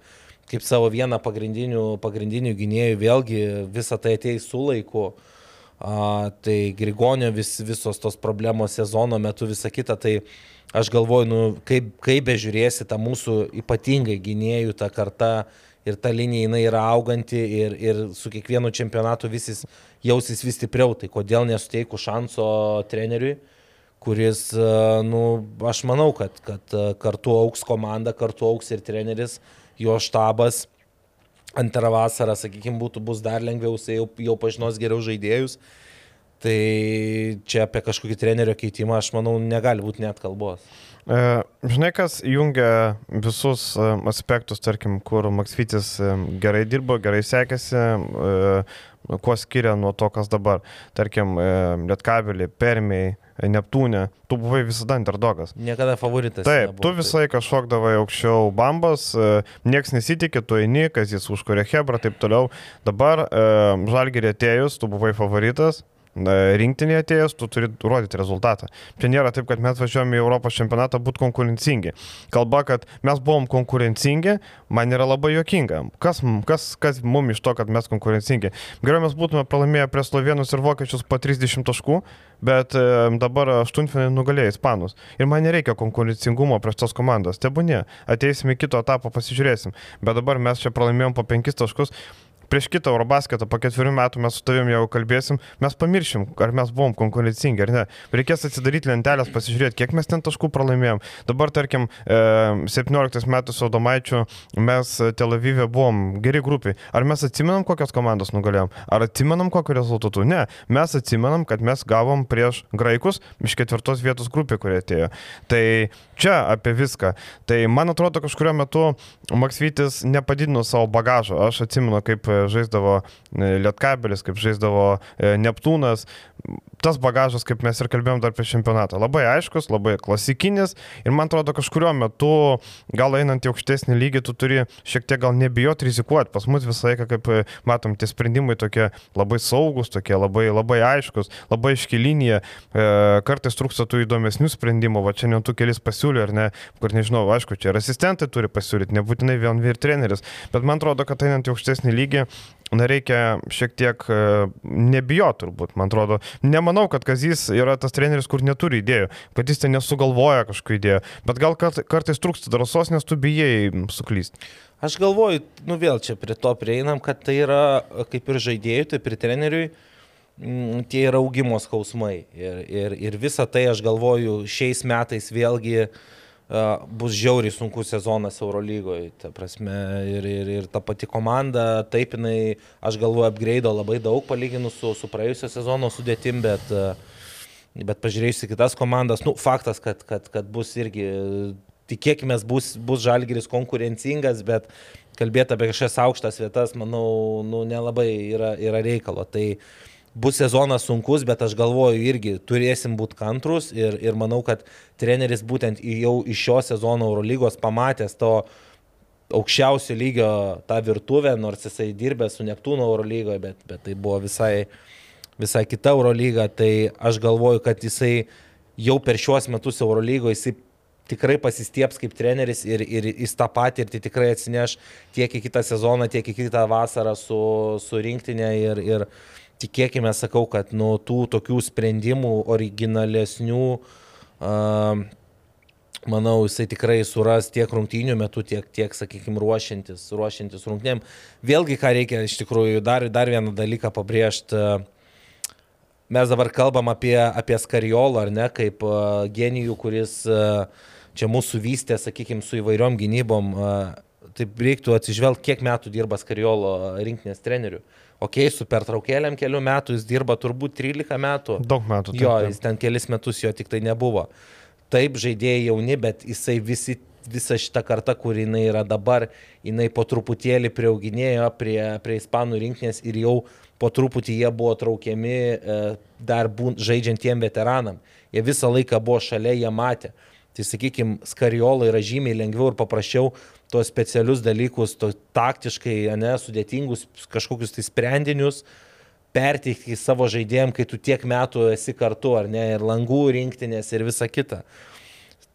kaip savo vieną pagrindinių, pagrindinių gynėjų, vėlgi visą tai ateis su laiku. A, tai Grigonio vis, visos tos problemos sezono metu, visa kita, tai aš galvoju, nu, kaip, kaip bežiūrėsi tą mūsų ypatingai gynėjų, tą kartą ir ta linija jinai yra auganti ir, ir su kiekvienu čempionatu visis jausis vis stipriau, tai kodėl nesuteiku šanso treneriui, kuris, nu, aš manau, kad, kad kartu auks komanda, kartu auks ir treneris, jo štabas. Antrą vasarą, sakykime, būtų bus dar lengviau, jis jau, jau pažinos geriau žaidėjus. Tai čia apie kažkokį trenerio keitimą, aš manau, negali būti net kalbos. E, žinai, kas jungia visus e, aspektus, tarkim, kur Maksvitis e, gerai dirbo, gerai sekėsi, kuo skiria nuo to, kas dabar. Tarkim, Lietkabelį, Permiai, Neptūnė, tu buvai visada underdogas. Niekada favoritas. Taip, nebuvo, tu visą laiką šokdavai aukščiau bambas, nieks nesitikė, tu eini, kas jis užkuria Hebra, taip toliau. Dabar Žalgirė atėjus, tu buvai favoritas, rinktinėje atėjęs, tu turi rodyti rezultatą. Čia nėra taip, kad mes važiuojame į Europos čempionatą būti konkurencingi. Kalba, kad mes buvom konkurencingi, man yra labai jokinga. Kas, kas, kas mums iš to, kad mes konkurencingi? Geriau mes būtume pralaimėję prie slovenus ir vokiečius po 30 taškų, bet e, dabar aštuntfinį nugalėjo ispanus. Ir man nereikia konkurencingumo prieš tos komandos. Tebūnė, ateisime kito etapo, pasižiūrėsim. Bet dabar mes čia pralaimėjom po 5 taškus prieš kitą Eurobasketą po ketverių metų mes su tavim jau kalbėsim, mes pamiršim, ar mes buvom konkurencingi ar ne. Reikės atsidaryti lentelės, pasižiūrėti, kiek mes ten taškų pralaimėjom. Dabar, tarkim, 17 e, metų su Odomaičiu mes Tel Avive buvom geri grupiai. Ar mes atsimenam, kokios komandos nugalėjom? Ar atsimenam, kokiu rezultatu? Ne. Mes atsimenam, kad mes gavom prieš graikus iš ketvirtos vietos grupė, kurie atėjo. Tai čia apie viską. Tai man atrodo, kažkurio metu Maksvytis nepadidino savo bagažo. Aš atsimenu, kaip žaisdavo e, Lietkabelis, kaip žaisdavo e, Neptūnas. Tas bagažas, kaip mes ir kalbėjom dar prieš čempionatą, labai aiškus, labai klasikinis ir man atrodo kažkurio metu, gal einant į aukštesnį lygį, tu turi šiek tiek gal nebijoti rizikuoti. Pas mus visą laiką, kaip e, matom, tie sprendimai tokie labai saugus, tokie labai, labai aiškus, labai iškilinėje, e, kartais trūksta tų įdomesnių sprendimų, va čia net tu kelis pasiūlė, ar ne, kur nežinau, aišku, čia ir asistentai turi pasiūlyti, nebūtinai vien vyr treneris, bet man atrodo, kad einant į aukštesnį lygį, na, reikia šiek tiek e, nebijoti turbūt, man atrodo. Nemanau, kad Kazys yra tas treneris, kur neturi idėjų, kad jis ten nesugalvoja kažkokių idėjų, bet gal kartais trūksta drąsos, nes tu bijai suklysti. Aš galvoju, nu vėl čia prie to prieinam, kad tai yra kaip ir žaidėjui, taip ir treneriui, tie yra augimo skausmai. Ir, ir, ir visa tai aš galvoju šiais metais vėlgi uh, bus žiauriai sunkus sezonas Eurolygoje. Ta prasme, ir, ir, ir ta pati komanda, taip jinai, aš galvoju, upgrade labai daug palyginus su, su praėjusio sezono sudėtim, bet, bet pažiūrėjus į kitas komandas, nu, faktas, kad, kad, kad bus irgi, tikėkime, bus, bus žalgeris konkurencingas, bet kalbėti apie kažkokias aukštas vietas, manau, nu, nelabai yra, yra reikalo. Tai, uh, bus sezonas sunkus, bet aš galvoju irgi turėsim būti kantrus ir, ir manau, kad treneris būtent jau iš šio sezono Eurolygos pamatęs to aukščiausio lygio tą virtuvę, nors jisai dirbė su Neptūno Eurolygoje, bet, bet tai buvo visai, visai kita Eurolyga, tai aš galvoju, kad jisai jau per šiuos metus Eurolygoje jisai tikrai pasistieps kaip treneris ir, ir jis tą patirtį tikrai atsineš tiek į kitą sezoną, tiek į kitą vasarą su, su rinktinė ir, ir, tikėkime, sakau, kad nuo tų tokių sprendimų originalesnių, uh, manau, jisai tikrai suras tiek rungtynių metu, tiek, tiek sakykime, ruošiantis, ruošiantis rungtynėm. Vėlgi, ką reikia iš tikrųjų dar, dar vieną dalyką pabrėžti. Mes dabar kalbam apie, apie Skariolą, ar ne, kaip uh, genijų, kuris uh, čia mūsų vystė, sakykime, su įvairiom gynybom. Uh, taip reiktų atsižvelgti, kiek metų dirba Skariolo rinkinės treneriu. Uh, ok, su pertraukėlėm kelių metų jis dirba turbūt 13 metų. Daug metų. Taip, jo, jis ten kelis metus jo tik tai nebuvo. Taip, žaidėjai jauni, bet jisai visi, visa šita karta, kur jinai yra dabar, jinai po truputėlį prieauginėjo prie, prie ispanų rinkinės ir jau po truputį jie buvo traukiami e, dar būn, žaidžiant tiem veteranam. Jie visą laiką buvo šalia, jie matė. Tai sakykime, skariolai yra žymiai lengviau ir paprasčiau tuos specialius dalykus, to taktiškai, ne, sudėtingus kažkokius tai sprendinius perteikti savo žaidėjim, kai tu tiek metų esi kartu, ar ne, ir langų rinktinės ir visa kita.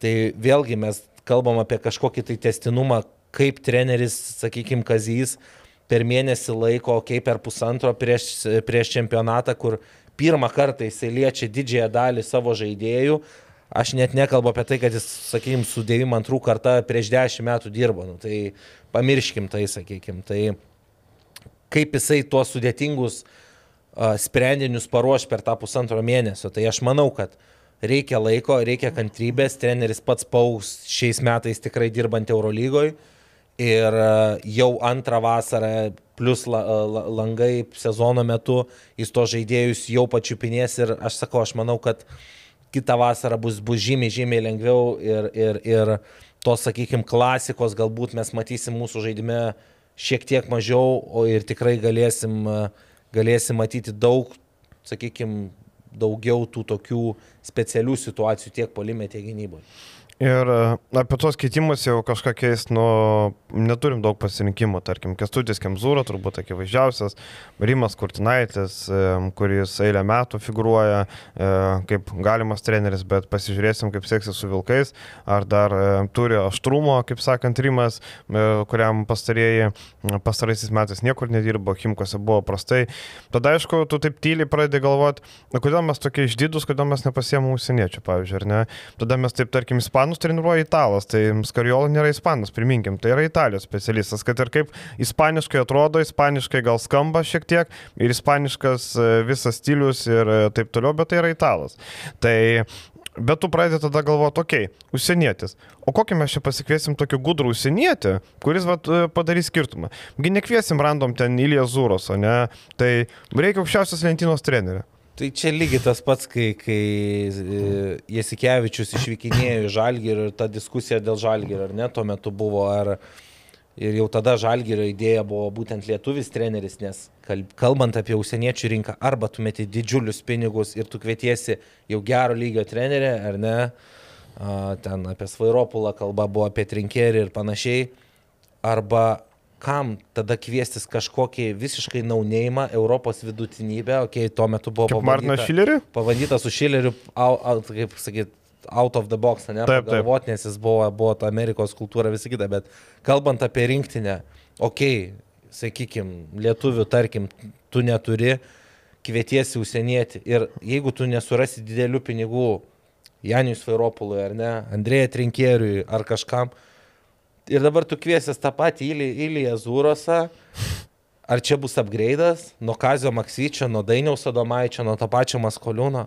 Tai vėlgi mes kalbam apie kažkokį tai testinumą, kaip treneris, sakykime, Kazys per mėnesį laiko, kaip per pusantro prieš, prieš čempionatą, kur pirmą kartą jisai liečia didžiąją dalį savo žaidėjų, Aš net nekalbu apie tai, kad jis, sakykime, su 92 karta prieš 10 metų dirbo. Nu, tai pamirškim tai, sakykime. Tai kaip jisai tuos sudėtingus uh, sprendinius paruoš per tą pusantro mėnesio. Tai aš manau, kad reikia laiko, reikia kantrybės. Treneris pats paus šiais metais tikrai dirbant Eurolygoje. Ir jau antrą vasarą plus la, la, langai sezono metu jis to žaidėjus jau pačiupinės ir aš sakau, aš manau, kad uh, kitą vasarą bus, bus žymiai, žymiai lengviau ir, ir, ir tos, sakykime, klasikos galbūt mes matysim mūsų žaidime šiek tiek mažiau, o ir tikrai galėsim, galėsim matyti daug, sakykime, daugiau tų tokių specialių situacijų tiek polime, tiek gynyboje. Ir apie tos keitimus jau kažką keist, nu, neturim daug pasirinkimų, tarkim, Kestutis Kemzūro, turbūt akivaizdžiausias, Rimas Kurtinaitis, kuris eilę metų figuruoja e, kaip galimas treneris, bet pasižiūrėsim, kaip seksis su Vilkais, ar dar e, turi aštrumo, kaip sakant, Rimas, e, kuriam pastarėjai, pastaraisiais metais niekur nedirbo, Himkose buvo prastai. Tada, aišku, tu taip tyliai pradedi galvoti, kodėl mes tokie išdidus, kodėl mes nepasiemam užsieniečių, pavyzdžiui, ar ne? Tada mes taip, tarkim, ispanų ispanus treniruoja italas, tai Skariola nėra ispanas, priminkim, tai yra italijos specialistas, kad ir kaip ispaniškai atrodo, ispaniškai gal skamba šiek tiek ir ispaniškas e, visas stilius ir e, taip toliau, bet tai yra italas. Tai Bet tu pradedi tada galvoti, okei, okay, užsienietis. O kokį mes čia pasikviesim tokį gudrų užsienietį, kuris vat, e, padarys skirtumą. Gi nekviesim random ten Ilija Zūros, o ne? Tai reikia aukščiausios lentynos trenerių. Tai čia lygiai tas pats, kai, kai e, Jasikevičius išvykinėjo į Žalgirį ir ta diskusija dėl Žalgirį, ar ne, tuo metu buvo, ar Ir jau tada žalgerio idėja buvo būtent lietuvis treneris, nes kalbant apie užsieniečių rinką, arba tu meti didžiulius pinigus ir tu kvietiesi jau gero lygio trenerį, ar ne, ten apie Svairopulą kalba buvo apie trinkerį ir panašiai, arba kam tada kviestis kažkokį visiškai naunėjimą Europos vidutinybę, okei, okay, tuo metu buvo Šilerį? Pabandyta su Šileriu, kaip sakyt, out of the box, ne, taip, taip. nes jis buvo, buvo ta Amerikos kultūra visą kitą, bet kalbant apie rinktinę, okei, okay, sakykime, lietuvių, tarkim, tu neturi, kvietiesi užsienieti ir jeigu tu nesurasi didelių pinigų Janijus Vairopului ar ne, Andrėja Trinkėriui ar kažkam, ir dabar tu kviesies tą patį Iliją Zūrosą, ar čia bus upgrade'as nuo Kazio Maksyčio, nuo Dainiaus Adomaičio, nuo to pačio Maskoliūno?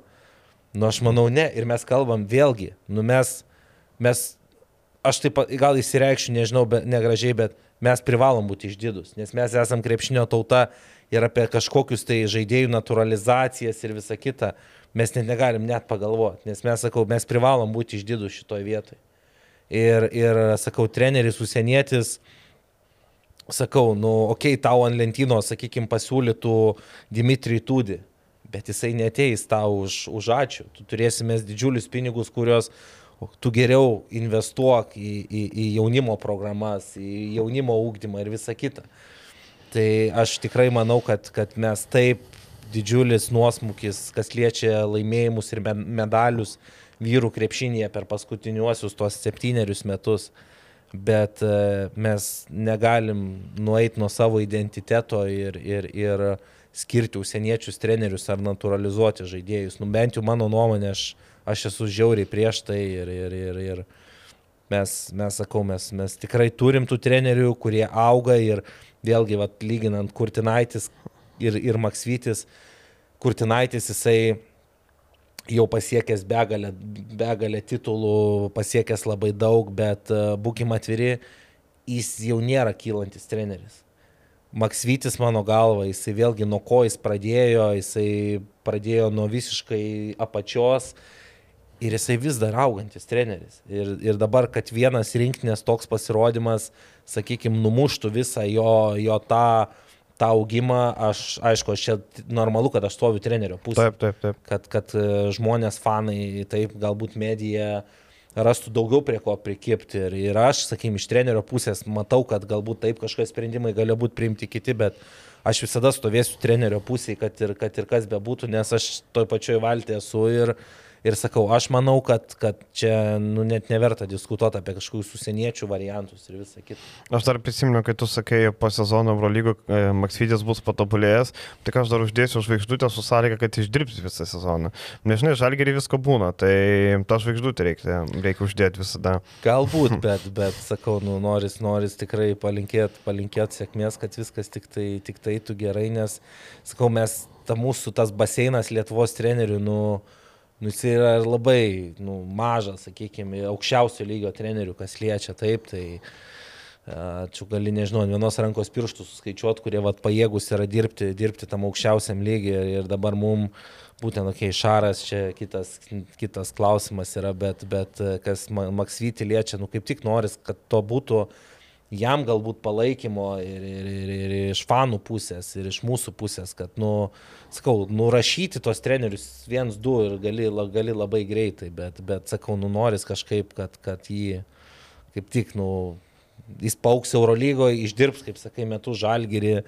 Nu, aš manau, ne. Ir mes kalbam vėlgi, nu mes, mes aš taip gal įsireikščiau, nežinau, bet, negražiai, bet mes privalom būti išdidus, nes mes esam krepšinio tauta ir apie kažkokius tai žaidėjų naturalizacijas ir visa kita mes net negalim net pagalvoti, nes mes, sakau, mes privalom būti išdidus šitoje vietoje. Ir, ir sakau, treneris užsienietis, sakau, nu, okei, okay, tau ant lentynos, sakykime, pasiūlytų Dimitrijų Tūdį bet jisai neteis tau už, už ačiū. Tu turėsime didžiulius pinigus, kuriuos tu geriau investuok į, į, į jaunimo programas, į jaunimo ūkdymą ir visą kitą. Tai aš tikrai manau, kad, kad mes taip didžiulis nuosmukis, kas liečia laimėjimus ir medalius vyrų krepšinėje per paskutiniuosius tuos septynerius metus, bet e, mes negalim nueiti nuo savo identiteto ir, ir, ir skirti užsieniečius trenerius ar naturalizuoti žaidėjus. Nu, bent jau mano nuomonė, aš, aš esu žiauriai prieš tai ir, ir, ir, ir mes, mes sakau, mes, mes tikrai turim tų trenerių, kurie auga ir vėlgi, vat, lyginant Kurtinaitis ir, ir Maksvytis, Kurtinaitis jisai jau pasiekęs begalę, begalę titulų, pasiekęs labai daug, bet uh, būkim atviri, jis jau nėra kylantis treneris. Maksvytis mano galva, jisai vėlgi nuo ko jis pradėjo, jisai pradėjo nuo visiškai apačios ir jisai vis dar augantis treneris. Ir, ir dabar, kad vienas rinktinės toks pasirodymas, sakykime, numuštų visą jo, jo tą, tą augimą, aš, aišku, aš čia normalu, kad aš stoviu trenerio pusėje. Taip, taip, taip. Kad, kad e, žmonės, fanai, taip, galbūt medija rastų daugiau prie ko prikipti. Ir, ir aš, sakykime, iš trenerio pusės matau, kad galbūt taip kažkokie sprendimai gali būti priimti kiti, bet aš visada stovėsiu trenerio pusėje, kad ir, kad ir kas bebūtų, nes aš toj pačioj valtė esu ir, Ir sakau, aš manau, kad, kad čia nu, net neverta diskutuoti apie kažkokius užsieniečių variantus ir visą kitą. Aš dar prisimenu, kai tu sakai, po sezono Eurolygų e, Maksvidės bus patobulėjęs, tik aš dar uždėsiu žvaigždutę su sąlyga, kad išdirbs visą sezoną. Nežinai, žalgerį visko būna, tai tą žvaigždutę reikia, reikia uždėti visada. Galbūt, bet, bet sakau, nu, noris, noris tikrai palinkėti palinkėt sėkmės, kad viskas tik tai, tik tai tu gerai, nes, sakau, mes, ta mūsų tas baseinas Lietuvos trenerių, nu, nu, jis yra labai nu, mažas, sakykime, aukščiausio lygio trenerių, kas liečia taip, tai čia gali, nežinau, vienos rankos pirštų suskaičiuoti, kurie vat, pajėgus yra dirbti, dirbti tam aukščiausiam lygiai ir dabar mums būtent, okei, okay, Šaras čia kitas, kitas klausimas yra, bet, bet kas Maksvyti liečia, nu kaip tik noris, kad to būtų uh, jam galbūt palaikymo ir, ir, ir, ir iš fanų pusės, ir iš mūsų pusės, kad, nu, sakau, nurašyti tos trenerius viens, du ir gali, gali labai greitai, bet, bet sakau, nu, noris kažkaip, kad, kad jį kaip tik, nu, jis pauks Eurolygoje, išdirbs, kaip sakai, metų žalgyrį.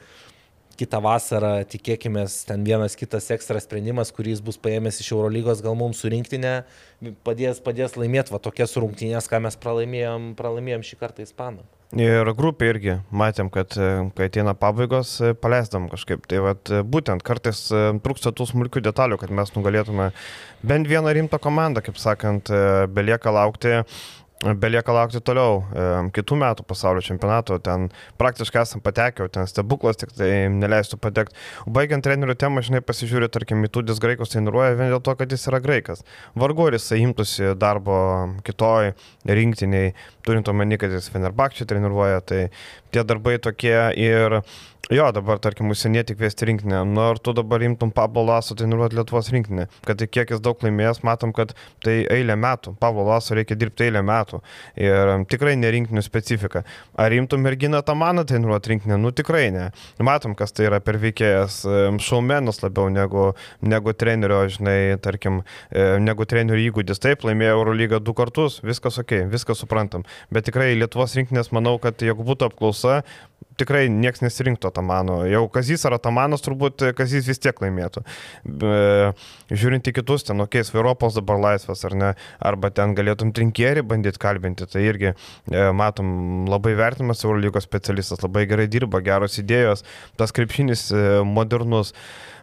Kitą vasarą tikėkime, ten vienas kitas ekstra sprendimas, kuris bus paėmęs iš Eurolygos, gal mums surinktinę, padės, padės laimėti va tokias rungtynės, ką mes pralaimėjom, pralaimėjom šį kartą Ispanam. Ir grupė irgi matėm, kad e, kai ateina pabaigos, e, paleisdam kažkaip. Tai vat, e, būtent kartais trūksta tų smulkių detalių, kad mes nugalėtume bent vieną rimtą komandą, kaip sakant, belieka laukti Belieka laukti toliau kitų metų pasaulio čempionato, ten praktiškai esam patekę, ten stebuklas tik tai neleistų patekti. Baigiant trenerių temą, žinai, pasižiūrė, tarkim, Mitudis graikus treniruoja vien dėl to, kad jis yra graikas. Vargu ar jisai imtųsi darbo kitoj rinktiniai, turint omeny, kad jis Fenerbakčiai treniruoja, tai tie darbai tokie ir Jo, dabar, tarkim, užsienietį kviesti rinkinę. Nu, ar tu dabar imtum Pablo Laso treniruoti Lietuvos rinkinį? Kad tai kiek jis daug laimėjęs, matom, kad tai eilė metų. Pablo Laso reikia dirbti eilę metų. Ir tikrai nerinkinių specifika. Ar imtum merginą Tamaną treniruoti rinkinį? Nu, tikrai ne. Matom, kas tai yra per veikėjas. Šaumenas labiau negu, negu trenerio, žinai, tarkim, negu trenerio įgūdis. Taip, laimėjo Eurolygą du kartus, viskas ok, viskas suprantam. Bet tikrai Lietuvos rinkinės, manau, kad jeigu būtų apklausa, tikrai niekas nesirinktų Atamano. Jau Kazys ar Atamanas turbūt Kazys vis tiek laimėtų. Be, žiūrint į kitus, ten, okei, okay, Sviropos dabar laisvas ar ne, arba ten galėtum trinkierį bandyti kalbinti, tai irgi e, matom labai vertinamas Eurolygos specialistas, labai gerai dirba, geros idėjos, tas krepšinis e, modernus.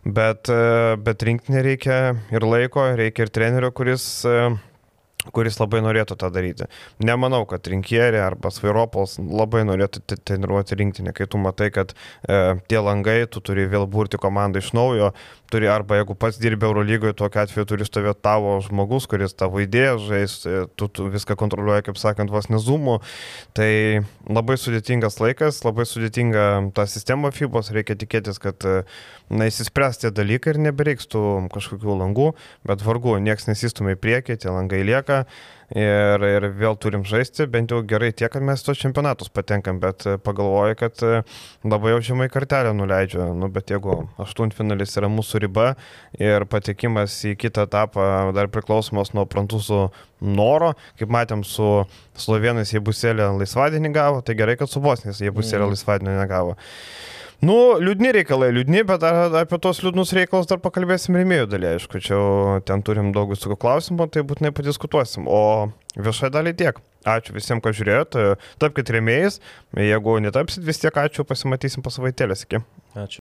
Bet, e, bet rinkti nereikia ir laiko, reikia ir trenerio, kuris e, kuris labai norėtų tą daryti. Nemanau, kad rinkierė arba Svairopols labai norėtų treniruoti rinktinę, kai tu matai, kad e, tie langai, tu turi vėl burti komandą iš naujo, turi arba jeigu pats dirbi Eurolygoje, tokiu atveju turi stovėti tavo žmogus, kuris tavo idėją žais, e, tu, tu viską kontroliuoji, kaip sakant, vos nezumų. Tai labai sudėtingas laikas, labai sudėtinga ta sistema FIBOS, reikia tikėtis, kad e, na, įsispręs tie dalykai ir nebereiks tų kažkokių langų, bet vargu, nieks nesistumė į priekį, tie langai lieka ir, ir vėl turim žaisti, bent jau gerai tiek, kad mes tos čempionatus patenkam, bet e, pagalvoju, kad e, labai jau žemai kartelę nuleidžia, nu, bet jeigu aštuntfinalis yra mūsų riba ir patekimas į kitą etapą dar priklausomas nuo prancūzų noro, kaip matėm su slovenais jie buselė laisvadienį gavo, tai gerai, kad su bosnės jie buselė mm. laisvadienį negavo. Nu, liūdni reikalai, liūdni, bet apie tos liūdnus reikalus dar pakalbėsim rėmėjų dalį, aišku, čia ten turim daug visokių klausimų, tai būtinai padiskutuosim. O viešai dalį tiek. Ačiū visiems, kad žiūrėjote, tapkite rėmėjais, jeigu netapsit vis tiek ačiū, pasimatysim po savaitėlės iki. Ačiū.